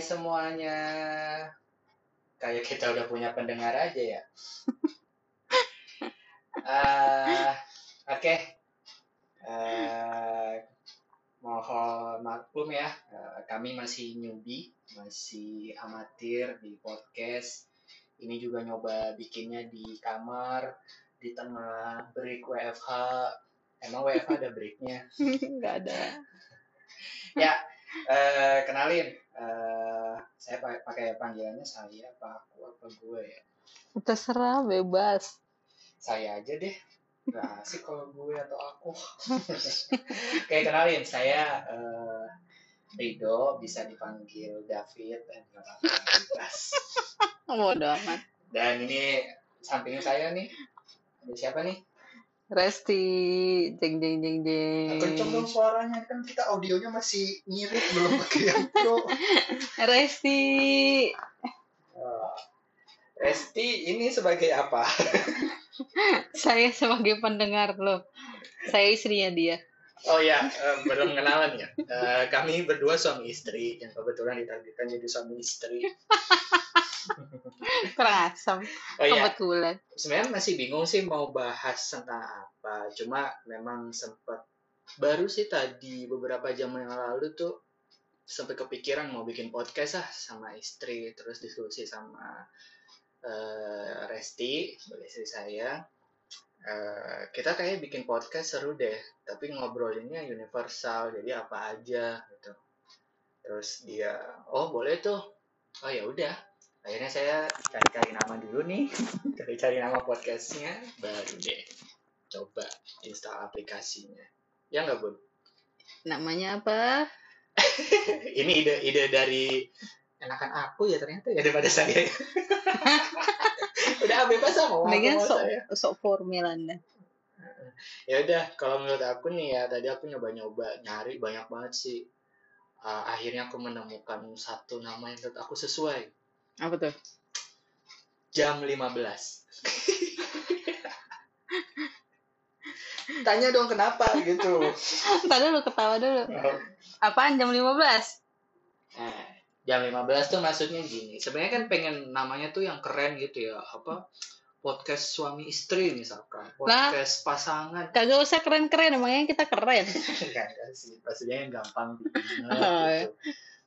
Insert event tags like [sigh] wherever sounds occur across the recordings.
semuanya. Kayak kita udah punya pendengar aja ya. [laughs] Eh, Oke. Eh, mohon maklum ya, eh, kami masih newbie, masih amatir di podcast. Ini juga nyoba bikinnya di kamar, di tengah break WFH. Emang WFH ada breaknya? [laughs] Nggak ada. ya, eh, kenalin. Eh, saya pa- pakai panggilannya saya, apa aku, apa gue ya. Terserah, bebas. Saya aja deh. Gak [laughs] asik kalau gue atau aku. [laughs] Oke, kenalin. Saya eh, Rido, bisa dipanggil David, dan apa-apa. Bodo amat. Dan ini samping saya nih. Ada siapa nih? Resti, jeng jeng jeng jeng. Kenceng dong suaranya. Kan kita audionya masih ngirit, belum pakai yang pro. [laughs] Resti. Eh, Resti ini sebagai apa? [laughs] Saya sebagai pendengar loh. Saya istrinya dia. Oh ya, belum kenalan ya. Eh, kami berdua suami istri yang kebetulan ditakdirkan jadi suami istri. [laughs] Kurang asam. Oh iya, Kebetulan. sebenarnya masih bingung sih mau bahas tentang apa. Cuma memang sempat baru sih tadi beberapa jam yang lalu tuh sampai kepikiran mau bikin podcast ah sama istri terus diskusi sama eh, Resti sebagai istri saya. Eh, kita kayak bikin podcast seru deh, tapi ngobrolinnya universal, jadi apa aja gitu. Terus dia, oh boleh tuh, oh ya udah. Akhirnya saya cari-cari nama dulu nih, [laughs] cari-cari nama podcastnya, baru deh coba install aplikasinya. Ya nggak bun? Namanya apa? [laughs] Ini ide-ide dari enakan aku ya ternyata ya daripada saya. [laughs] bebas sama mau mau sok saya. sok anda. ya udah kalau menurut aku nih ya tadi aku nyoba-nyoba nyari banyak banget sih Uh, akhirnya aku menemukan satu nama yang menurut aku sesuai Apa tuh? jam 15 [laughs] tanya dong kenapa gitu Tadi lu ketawa dulu. Apaan jam 15? Nah, jam 15 tuh maksudnya gini sebenarnya kan pengen namanya tuh yang keren gitu ya apa podcast suami istri misalkan podcast pasangan Kagak usah keren-keren, emangnya kita keren. [laughs] Enggak sih. Maksudnya yang gampang diingat [laughs] Oh, gitu.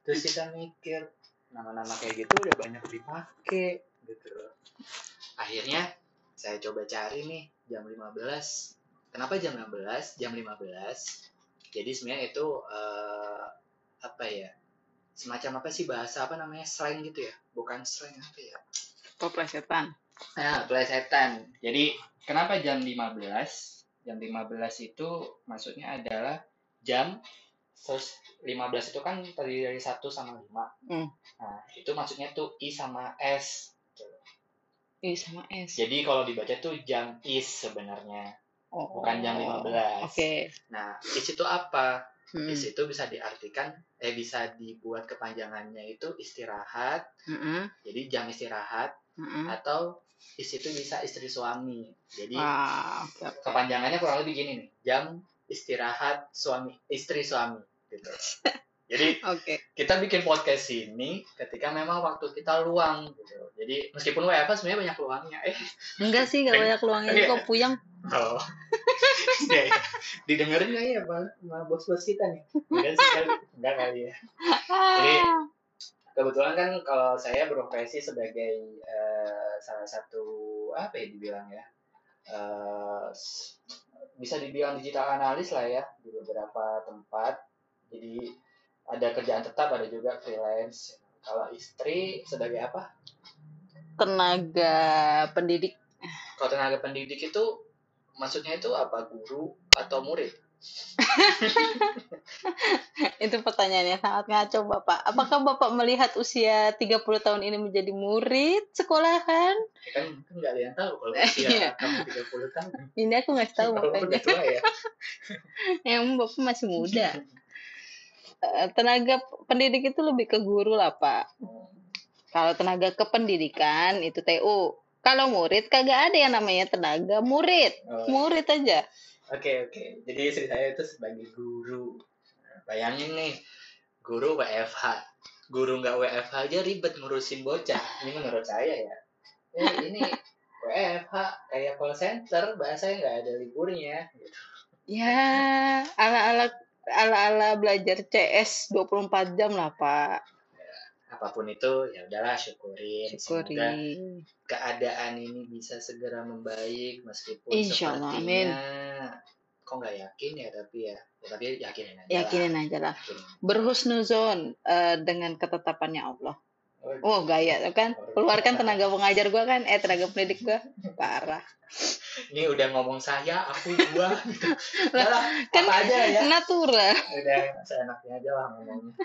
Terus kita mikir, nama-nama kayak gitu udah banyak dipakai gitu. Akhirnya saya coba cari nih jam 15. Kenapa jam 15? Jam 15. Jadi sebenarnya itu eh, apa ya? Semacam apa sih bahasa apa namanya? slang gitu ya? Bukan slang apa ya? Poplesetan. Nah, plesetan. Jadi, kenapa jam 15? Jam 15 itu maksudnya adalah jam terus 15 itu kan terdiri dari 1 sama 5. Hmm. Nah, itu maksudnya tuh I sama S. I sama S. Jadi kalau dibaca tuh jam is sebenarnya, Oh. bukan jam 15. Oke. Nah, is itu apa? Hmm. Is itu bisa diartikan eh bisa dibuat kepanjangannya itu istirahat. Mm-mm. Jadi jam istirahat Mm-mm. atau is itu bisa istri suami. Jadi oke. kepanjangannya kurang lebih gini nih jam istirahat suami istri suami gitu [laughs] jadi Oke. kita bikin podcast ini ketika memang waktu kita luang gitu. Jadi meskipun WFH sebenarnya banyak luangnya. Eh. Enggak sih, enggak banyak luangnya. Iya. kok puyeng. oh. [laughs] Ya, ya. didengerin nggak ya sama, sama bos-bos kita nih. Enggak sih kali enggak kali ya. Jadi, kebetulan kan kalau saya berprofesi sebagai eh, salah satu apa ya dibilang ya eh, s- bisa dibilang digital analis lah ya di beberapa tempat. Jadi ada kerjaan tetap ada juga freelance kalau istri sebagai apa Tenaga pendidik. kalau tenaga pendidik itu maksudnya itu apa guru atau murid [laughs] Itu pertanyaannya sangat ngaco, Bapak. Apakah Bapak melihat usia 30 tahun ini menjadi murid sekolahan? Ya kan kan nggak ada yang tahu kalau [laughs] Iya. usia kamu 30 tahun Ini aku ngasih tahu makanya. tua ya [laughs] Yang Bapak masih muda. Eh, Tenaga pendidik itu lebih ke guru lah, Pak. Kalau tenaga kependidikan itu TU. Kalau murid kagak ada yang namanya tenaga murid. Oh, Murid aja. Oke oke, jadi istri saya itu sebagai guru. Nah, Bayangin nih, guru WFH, guru nggak WFH aja ribet ngurusin bocah ini menurut saya ya eh, ini WFH kayak call center bahasanya nggak ada liburnya gitu. Ya, ala-ala ala-ala belajar CS 24 jam lah, Pak. apa pun itu ya udahlah syukurin Syukuri. semoga keadaan ini bisa segera membaik meskipun Insya Allah, sepertinya kok nggak yakin ya tapi ya, ya tapi yakinin aja Yakinin aja lah. lah. Yakinin. Berhusnuzon eh, dengan ketetapannya Allah. Oh, Oh, gaya tuh kan. Keluarkan tenaga pengajar gua kan, eh tenaga pendidik gua. Parah. ini udah ngomong saya aku gua [laughs] gitu. Lah, Kan apa aja ya natural. udah seenaknya aja lah ngomongnya [laughs]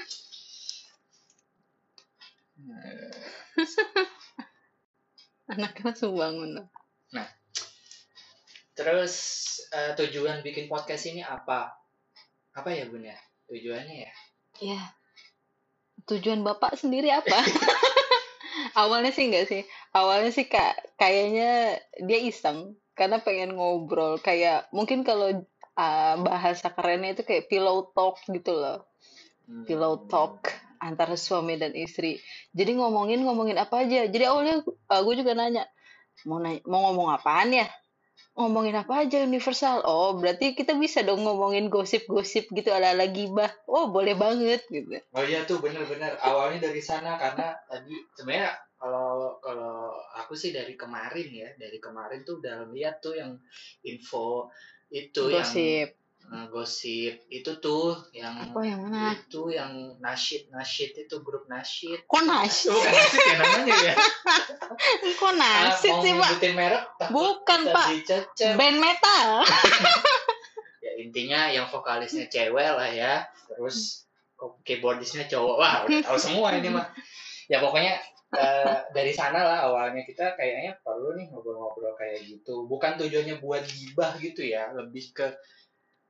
Anaknya langsung bangun. terus eh, tujuan bikin podcast ini apa apa ya bun ya tujuannya ya Ya. Tujuan Bapak sendiri apa? [laughs] Awalnya sih enggak sih. Awalnya sih kak kayaknya dia iseng karena pengen ngobrol kayak mungkin kalau ah, bahasa kerennya itu kayak pillow talk gitu loh. Hmm. Pillow talk antara suami dan istri. Jadi ngomongin ngomongin apa aja. Jadi awalnya gue juga nanya mau nanya, mau ngomong apaan ya? Ngomongin apa aja universal. Oh, berarti kita bisa dong ngomongin gosip-gosip gitu ala-ala gibah. Oh, boleh banget gitu. Oh iya tuh bener-bener awalnya dari sana karena tadi sebenarnya kalau kalau aku sih dari kemarin ya dari kemarin tuh udah lihat tuh yang info itu yang Gosip. eh, gosip itu tuh yang Apa yang mana? itu yang nasyid nasyid itu grup nasyid Kok nasid? bukan nasyid ya namanya ya [laughs] Kok nasid Ah, sih, Pak? merek Bukan, Pak. Band metal. [laughs] ya intinya yang vokalisnya cewek lah ya terus keyboardisnya cowok wah udah tahu semua ini mah ya pokoknya eh, dari sana lah awalnya kita kayaknya perlu nih ngobrol-ngobrol kayak gitu bukan tujuannya buat gibah gitu ya lebih ke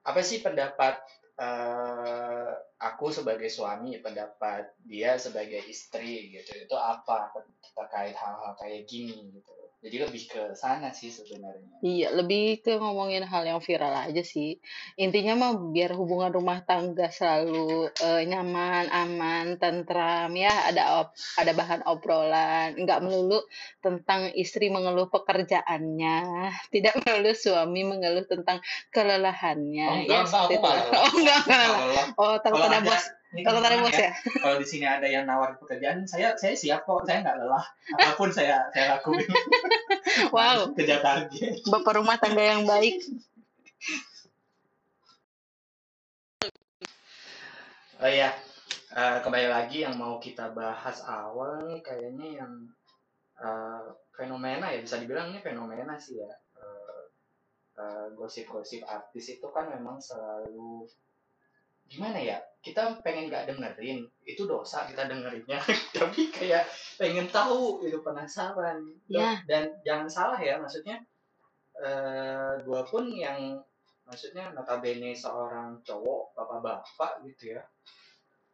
apa sih pendapat eh, aku sebagai suami pendapat dia sebagai istri gitu? Itu apa terkait hal-hal kayak gini gitu jadi lebih ke sana sih sebenarnya Iya, lebih ke ngomongin hal yang viral aja sih. Intinya mah biar hubungan rumah tangga selalu eh, nyaman, aman, tentram ya, ada op- ada bahan obrolan, nggak melulu tentang istri mengeluh pekerjaannya, tidak melulu suami mengeluh tentang kelelahannya. Oh, enggak, ya, enggak, aku enggak. [laughs] Oh, enggak, enggak. Oh, takut ada- bos. Ini teman-teman bos ya? [laughs] kalau di sini ada yang nawar pekerjaan saya saya siap kok saya nggak lelah. Apa pun saya saya lakuin. [laughs] Wow, [laughs] kejar target. Bapak rumah tangga yang baik. oh iya eh, kembali lagi yang mau kita bahas awal nih kayaknya yang eh, fenomena ya bisa dibilang ini fenomena sih ya. Eh, gosip-gosip artis itu kan memang selalu gimana ya kita pengen nggak dengerin itu dosa kita dengerinnya. [laughs] Tapi kayak pengen tahu itu penasaran. Ya. dan jangan salah ya maksudnya eh gue pun yang maksudnya notabene seorang cowok bapak-bapak gitu ya.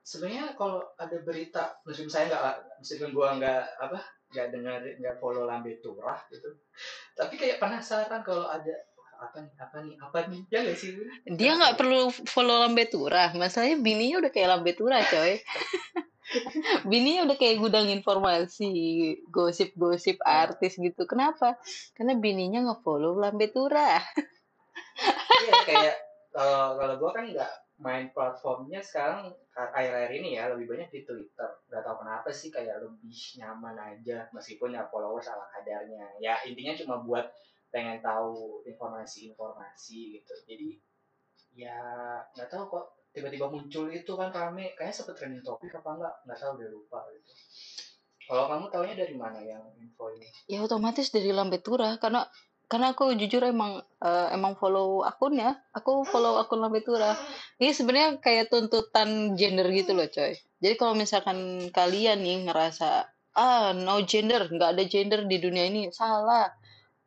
Sebenarnya kalau ada berita meskipun saya nggak meskipun gue nggak apa nggak dengar nggak follow lambe turah gitu. Tapi kayak penasaran kalau ada "Wah, apa nih apa nih apa nih ya nggak sih Dia nggak perlu follow Lambe Turah. Masalahnya bininya udah kayak Lambe Turah, coy. [laughs] bininya udah kayak gudang informasi, gosip-gosip artis gitu. Kenapa? Karena bininya nge-follow Lambe Turah. Iya kayak kalau kalau gue kan nggak main platformnya sekarang akhir-akhir ini ya lebih banyak di Twitter. Gak tau kenapa sih kayak lebih nyaman aja meskipun ya followers ala kadarnya. Ya intinya cuma buat pengen tahu informasi-informasi gitu. Jadi ya nggak tahu kok tiba-tiba muncul itu kan rame kayaknya sempet trending topik apa enggak nggak tahu udah lupa gitu. Kalau kamu taunya dari mana yang info ini? Ya otomatis dari Lambe Turah karena karena aku jujur emang eh, emang follow akunnya. Aku follow akun Lambe Turah. Ini sebenarnya kayak tuntutan gender gitu loh, coy. Jadi kalau misalkan kalian nih ngerasa ah no gender, nggak ada gender di dunia ini, salah.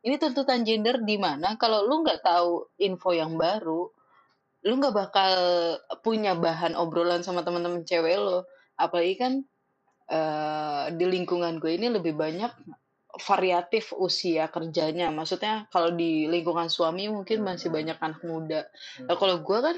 Ini tuntutan gender di mana kalau lu nggak tahu info yang baru, lu nggak bakal punya bahan obrolan sama teman-teman cewek lo. Apalagi kan eh, di lingkungan gue ini lebih banyak variatif usia kerjanya. Maksudnya kalau di lingkungan suami mungkin masih banyak anak muda. Nah, kalau gue kan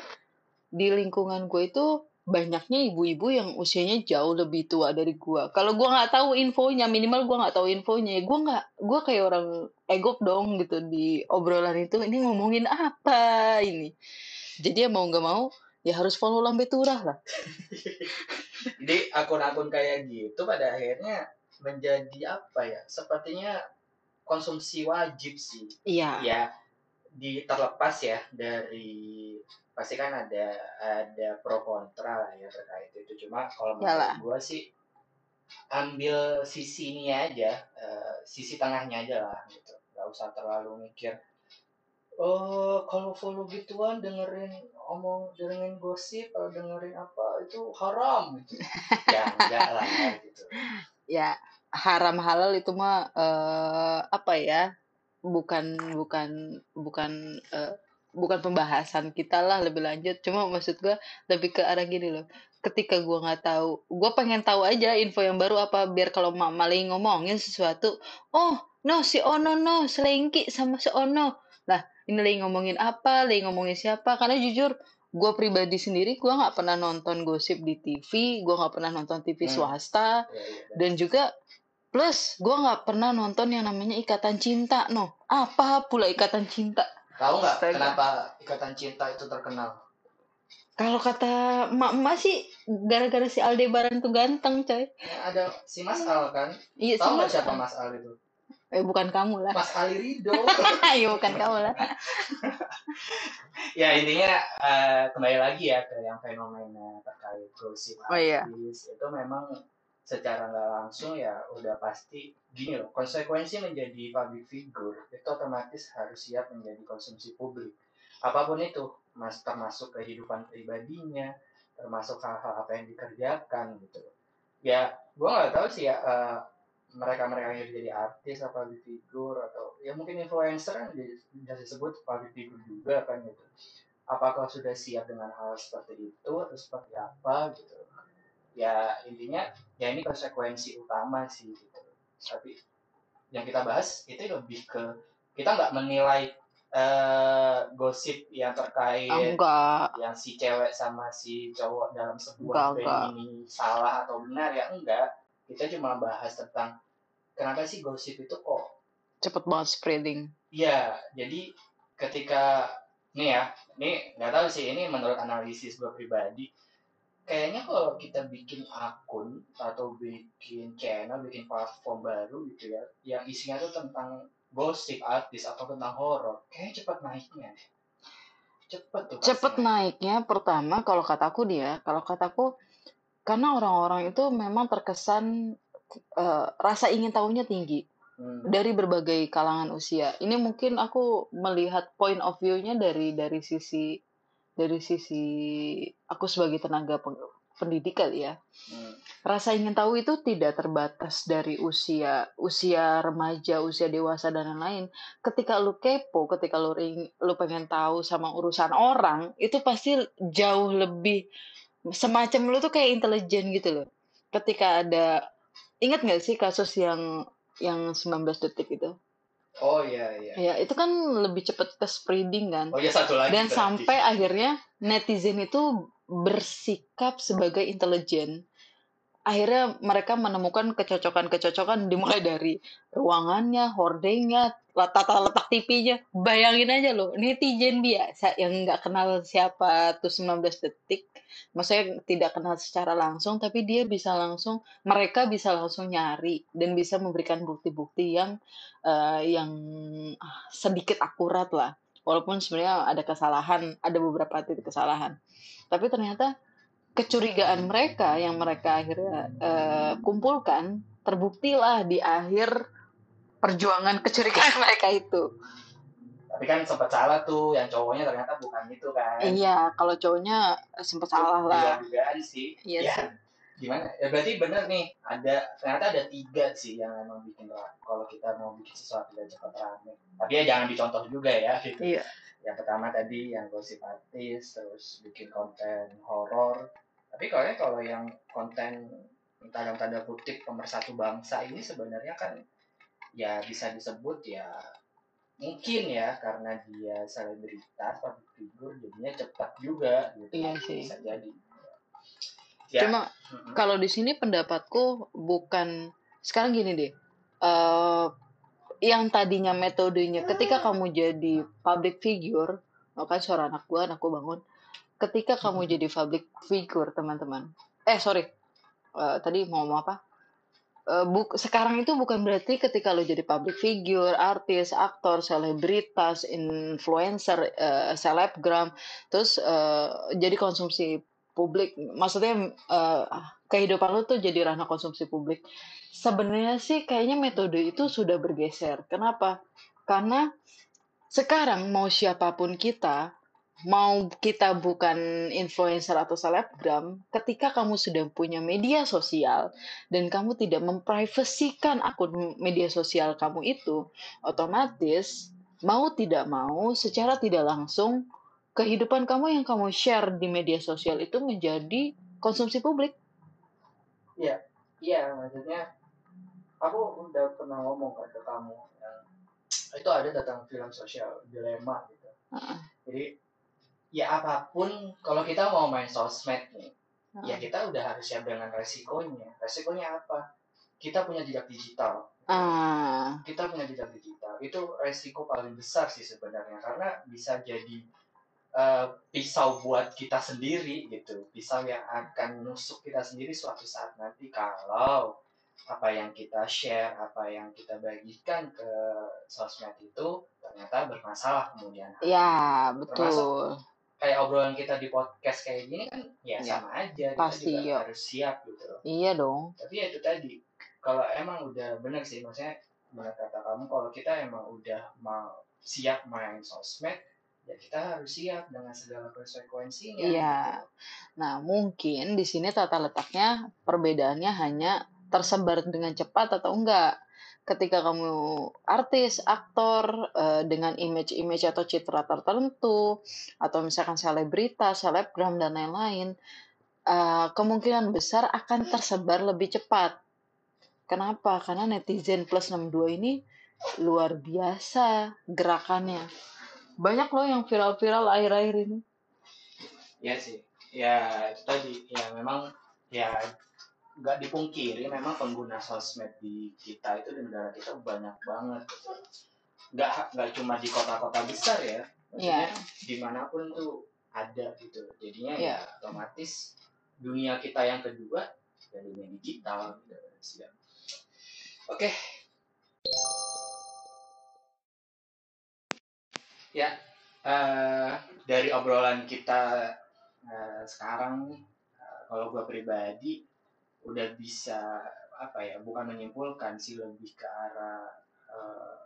di lingkungan gue itu banyaknya ibu-ibu yang usianya jauh lebih tua dari gua. Kalau gua nggak tahu infonya, minimal gua nggak tahu infonya, gua nggak, gua kayak orang egop dong gitu di obrolan itu. Ini ngomongin apa ini? Jadi ya mau nggak mau ya harus follow lambe turah lah. [laughs] Jadi akun-akun kayak gitu pada akhirnya menjadi apa ya? Sepertinya konsumsi wajib sih. Iya. Ya di terlepas ya dari pasti kan ada ada pro kontra lah ya terkait itu. Cuma kalau menurut gua sih ambil sisi ini aja, eh, sisi tengahnya aja lah gitu. Gak usah terlalu mikir Oh, kalau follow gituan dengerin omong dengerin gosip atau dengerin apa itu haram gitu. [laughs] Ya enggak lah gitu. Ya haram halal itu mah eh, apa ya? Bukan bukan bukan eh, bukan pembahasan kita lah lebih lanjut. Cuma maksud gua lebih ke arah gini loh. Ketika gua nggak tahu, gua pengen tahu aja info yang baru apa biar kalau mama lagi ngomongin sesuatu, oh no si Ono no selingki sama si Ono. Lah ini lagi ngomongin apa, lagi ngomongin siapa? Karena jujur gue pribadi sendiri gue nggak pernah nonton gosip di TV, gue nggak pernah nonton TV Hmm. swasta, Ya, iya, dan juga plus gue nggak pernah nonton yang namanya ikatan cinta no apa pula ikatan cinta Tahu nggak kenapa ikatan cinta itu terkenal? kalau kata emak-emak sih gara-gara si Aldebaran tuh ganteng coy Ya, ada si Mas Al kan? iya Tahu nggak sih siapa Mas Al itu? eh bukan kamu lah Mas Ali Rido. [laughs] iya bukan kamu lah ya intinya eh, kembali lagi ya ke yang fenomena terkait gosip Oh, iya. itu memang secara nggak langsung ya udah pasti gini loh konsekuensi menjadi public figure itu otomatis harus siap menjadi konsumsi publik. Apa pun itu mas termasuk kehidupan pribadinya termasuk hal-hal apa yang dikerjakan gitu ya gua nggak tahu sih ya eh, mereka-mereka yang jadi artis atau public figure atau ya mungkin influencer jadi- bisa disebut public figure juga kan gitu. Apakah sudah siap dengan hal seperti itu atau seperti apa gitu ya intinya ya ini konsekuensi utama sih gitu. Tapi yang kita bahas itu lebih ke kita nggak menilai eh, gosip yang terkait Ah, enggak. yang si cewek sama si cowok dalam sebuah enggak. band ini salah atau benar ya enggak. Kita cuma bahas tentang kenapa sih gosip itu kok cepet banget spreading. Ya jadi ketika nih ya ini nggak tahu sih ini menurut analisis gue pribadi kayaknya kalau kita bikin akun atau bikin channel bikin platform baru gitu ya yang isinya tuh tentang gosip artis atau tentang horor kayaknya cepet naiknya cepet tuh cepet naiknya pertama kalau kataku dia kalau kataku karena orang-orang itu memang terkesan eh, rasa ingin tahunya tinggi Hmm. dari berbagai kalangan usia. Ini mungkin aku melihat point of view-nya dari dari sisi dari sisi aku sebagai tenaga pendidik kali ya. Hmm. Rasa ingin tahu itu tidak terbatas dari usia usia remaja, usia dewasa dan lain-lain. Ketika lu kepo, ketika lu ring- lu pengen tahu sama urusan orang, itu pasti jauh lebih semacam lu tuh kayak intelijen gitu loh. Ketika ada ingat nggak sih kasus yang yang 19 detik itu? Oh iya iya Ya, itu kan lebih cepet ke spreading kan. oh iya satu lagi Dan sampai akhirnya netizen itu bersikap sebagai intelijen. Akhirnya mereka menemukan kecocokan-kecocokan dimulai dari ruangannya, hordengnya, tata letak TV-nya. Bayangin aja loh, netizen biasa yang nggak kenal siapa tuh 19 detik. Maksudnya tidak kenal secara langsung, tapi dia bisa langsung, mereka bisa langsung nyari dan bisa memberikan bukti-bukti yang eh, yang ah, sedikit akurat lah walaupun sebenarnya ada kesalahan, ada beberapa titik kesalahan. Tapi ternyata kecurigaan mereka yang mereka akhirnya eh, kumpulkan terbuktilah di akhir perjuangan kecurigaan [laughs] mereka itu. tapi kan sempat salah tuh yang cowoknya ternyata bukan itu kan Iya, kalau cowoknya sempat salah lah. dugaan sih Iya ya sih. gimana ya berarti bener nih ada ternyata ada tiga sih yang emang bikin kalau kita mau bikin sesuatu dan cepat rame tapi ya jangan dicontoh juga ya gitu Iya. yang pertama tadi yang gosip artis terus bikin konten horor tapi kalau kalau yang konten dalam tanda kutip pemersatu bangsa ini sebenarnya kan ya bisa disebut ya mungkin ya karena dia selebritas public figure jadinya cepat juga gitu Iya sih. bisa jadi Ya. Cuma Mm-mm. kalau di sini pendapatku bukan sekarang gini deh. eh yang tadinya metodenya ketika kamu jadi public figure, oh kan suara anak gua, anakku bangun. Ketika kamu jadi public figure, teman-teman. Eh, sorry. Eh, tadi mau ngomong apa? Eh, buk, sekarang itu bukan berarti ketika lo jadi public figure, artis, aktor, selebritas, influencer, eh, selebgram, terus eh, jadi konsumsi publik. Maksudnya eh, kehidupan lo tuh jadi ranah konsumsi publik. Sebenarnya sih kayaknya metode itu sudah bergeser. Kenapa? Karena sekarang mau siapa pun kita, mau kita bukan influencer atau selebgram, ketika kamu sudah punya media sosial dan kamu tidak memprivasikan akun media sosial kamu itu, otomatis mau tidak mau secara tidak langsung kehidupan kamu yang kamu share di media sosial itu menjadi konsumsi publik. Iya, maksudnya aku udah pernah ngomong ke kamu yang itu ada tentang film sosial dilema gitu. Heeh. Jadi ya apa pun kalau kita mau main sosmed nih, ya Heeh. kita udah harus siap dengan resikonya. Resikonya apa? Kita punya jejak digital. Ah, Kita punya jejak digital. Itu resiko paling besar sih sebenarnya karena bisa jadi eh, pisau buat kita sendiri gitu. Pisau yang akan menusuk kita sendiri suatu saat nanti kalau apa yang kita share, apa yang kita bagikan ke sosmed itu ternyata bermasalah kemudian. hari. ya betul. Kayak obrolan kita di podcast kayak gini kan ya Ya, sama aja, kita pasti, juga ya. harus siap gitu loh. Iya dong. Tapi ya itu tadi, kalau emang udah bener sih, maksudnya benar kata kamu, kalau kita emang udah mau siap main sosmed, ya kita harus siap dengan segala konsekuensinya. Iya. gitu. Nah, mungkin di sini tata letaknya perbedaannya hanya tersebar dengan cepat atau enggak. Ketika kamu artis, aktor eh, dengan image-image atau citra tertentu, atau misalkan selebritas, selebgram dan lain-lain, eh, kemungkinan besar akan tersebar lebih cepat. Kenapa? Karena netizen plus 62 ini luar biasa gerakannya. Banyak loh yang viral-viral akhir-akhir ini. Iya sih. Ya itu tadi, ya memang ya nggak dipungkiri memang pengguna sosmed di kita itu di negara kita banyak banget. Nggak nggak cuma di kota-kota besar ya, maksudnya Iya. di mana pun tuh ada gitu. Jadinya Iya. ya otomatis dunia kita yang kedua ya dunia digital gitu. Siap. Oke. Ya, eh, dari obrolan kita eh, sekarang nih, eh, kalau gue pribadi udah bisa apa ya, bukan menyimpulkan sih lebih ke arah eh,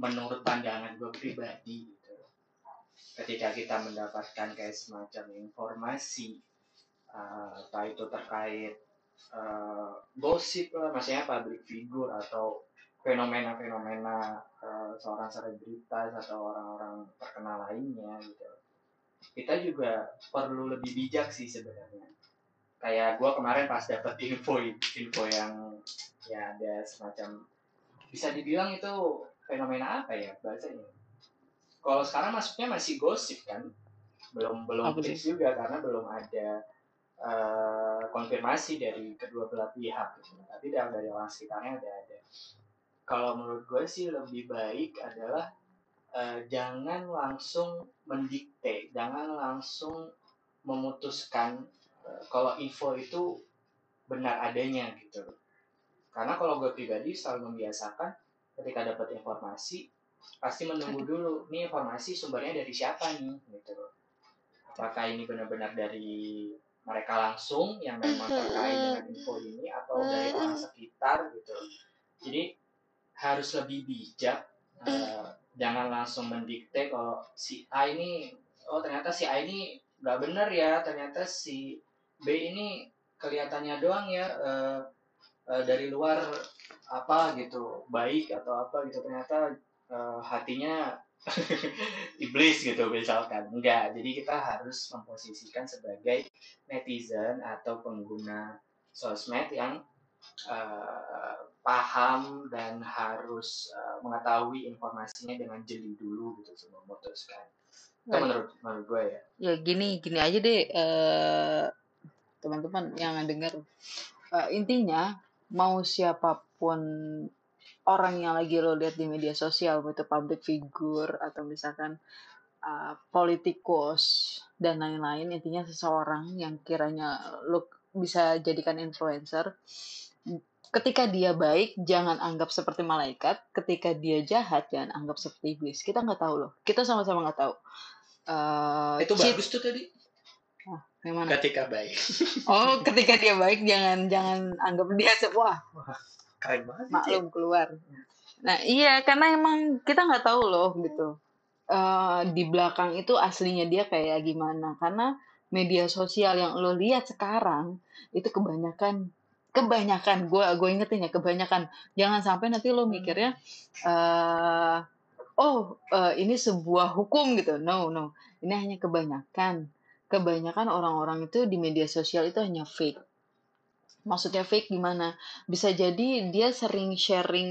menurut pandangan gue pribadi gitu. Ketika kita mendapatkan kayak semacam informasi entah itu terkait eh, gosip lah, maksudnya public figure atau fenomena-fenomena eh, seorang selebritas atau orang-orang terkenal lainnya gitu. Kita juga perlu lebih bijak sih sebenarnya. Kayak gue kemarin pas dapet info info yang ya ada semacam bisa dibilang itu fenomena apa ya bahasanya? Kalau sekarang masuknya masih gosip kan, belum belum Apa fix juga karena belum ada eh, konfirmasi dari kedua belah pihak gitu. tapi dari, dari orang sekitarnya ada ada kalau menurut gue sih lebih baik adalah eh, jangan langsung mendikte jangan langsung memutuskan kalau info itu benar adanya gitu. Karena kalau gue pribadi selalu membiasakan ketika dapat informasi pasti menunggu dulu ini informasi sumbernya dari siapa nih? Gitu. Apakah ini benar-benar dari mereka langsung yang memang terkait dengan info ini atau dari orang sekitar gitu. Jadi harus lebih bijak eh, jangan langsung mendikte kalau si A ini oh ternyata si A ini nggak benar ya ternyata si B ini kelihatannya doang ya eh, eh, dari luar apa gitu baik atau apa gitu. Ternyata eh, hatinya [laughs] iblis gitu misalkan. Enggak jadi kita harus memposisikan sebagai netizen atau pengguna sosmed yang eh, paham dan harus eh, mengetahui informasinya dengan jeli dulu gitu sebelum memutuskan. Itu menurut menurut gue ya. Ya gini, gini aja deh. eh teman-teman yang dengar Eh, intinya mau siapa pun orang yang lagi lo lihat di media sosial itu public figure atau misalkan uh, politikus dan lain-lain intinya seseorang yang kiranya lo bisa jadikan influencer ketika dia baik jangan anggap seperti malaikat. Ketika dia jahat jangan anggap seperti iblis. Kita nggak tahu loh. Kita sama-sama nggak tahu. Uh, itu bagus tuh tadi Yang mana? ketika baik. [laughs] Oh, ketika dia baik jangan jangan anggap dia sebuah keren banget maklum keluar. Nah iya karena emang kita nggak tahu loh gitu. Eh, di belakang itu aslinya dia kayak gimana. Karena media sosial yang lo lihat sekarang itu kebanyakan kebanyakan gue gue ingetin ya kebanyakan. Jangan sampai nanti lo mikirnya eh oh eh, ini sebuah hukum gitu. No no. Ini hanya kebanyakan kebanyakan orang-orang itu di media sosial itu hanya fake. Maksudnya fake gimana? Bisa jadi dia sering sharing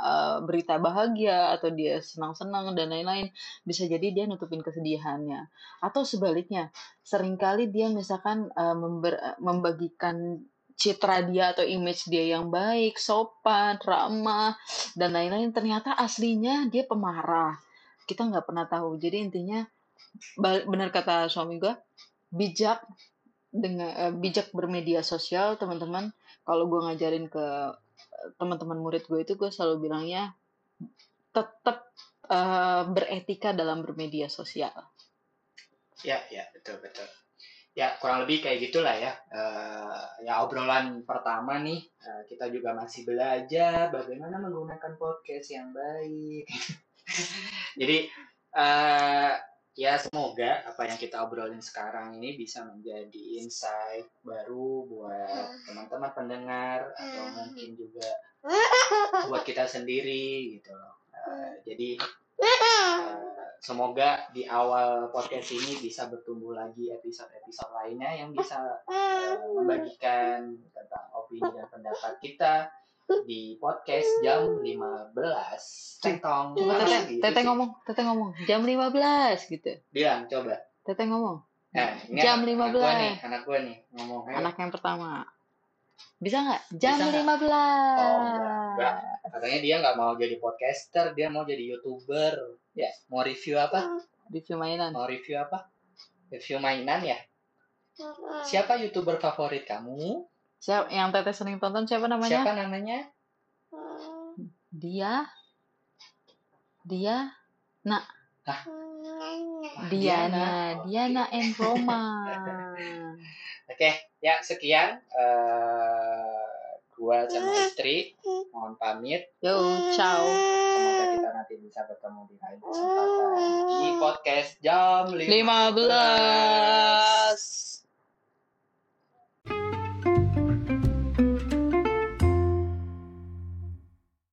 uh, berita bahagia atau dia senang-senang dan lain-lain. Bisa jadi dia nutupin kesedihannya. Atau sebaliknya sering kali dia misalkan uh, member- membagikan citra dia atau image dia yang baik sopan ramah dan lain-lain ternyata aslinya dia pemarah. Kita nggak pernah tahu. Jadi intinya benar kata suami gue bijak dengan eh, bijak bermedia sosial teman-teman. Kalau gue ngajarin ke eh, teman-teman murid gue itu gue selalu bilangnya tetap eh, beretika dalam bermedia sosial. Ya ya betul betul. Ya kurang lebih kayak gitulah ya. Eh, ya obrolan pertama nih eh, kita juga masih belajar bagaimana menggunakan podcast yang baik. [laughs] Jadi ya semoga apa yang kita obrolin sekarang ini bisa menjadi insight baru buat teman-teman pendengar atau mungkin juga [laughs] buat kita sendiri gitu loh. Eh, jadi [laughs] eh, semoga di awal podcast ini bisa bertumbuh lagi episode-episode lainnya yang bisa eh, membagikan tentang opini dan pendapat kita di podcast jam 15 Centong coba Apa teteh gitu teteh sih? ngomong teteh ngomong. Jam 15 gitu. Bilang coba. Teteh ngomong. Nah, ini Jam anak, anak gua 15. nih anak gua nih ngomong ayo. anak yang pertama. Bisa nggak? Jam Bisa 15 nggak? Oh, enggak, enggak. katanya dia nggak mau jadi podcaster dia mau jadi youtuber. Ya mau review apa? Review mainan. Mau review apa? Review mainan ya? Siapa youtuber favorit kamu siapa yang teteh sering tonton siapa namanya? Siapa namanya? Dia. Dia. Nak. Diana. Diana. And Roma. [laughs] Oke, ya sekian. eh gua sama istri. Mohon pamit. yo ciao. Semoga kita nanti bisa bertemu di lain kesempatan. Di podcast jam 15. 15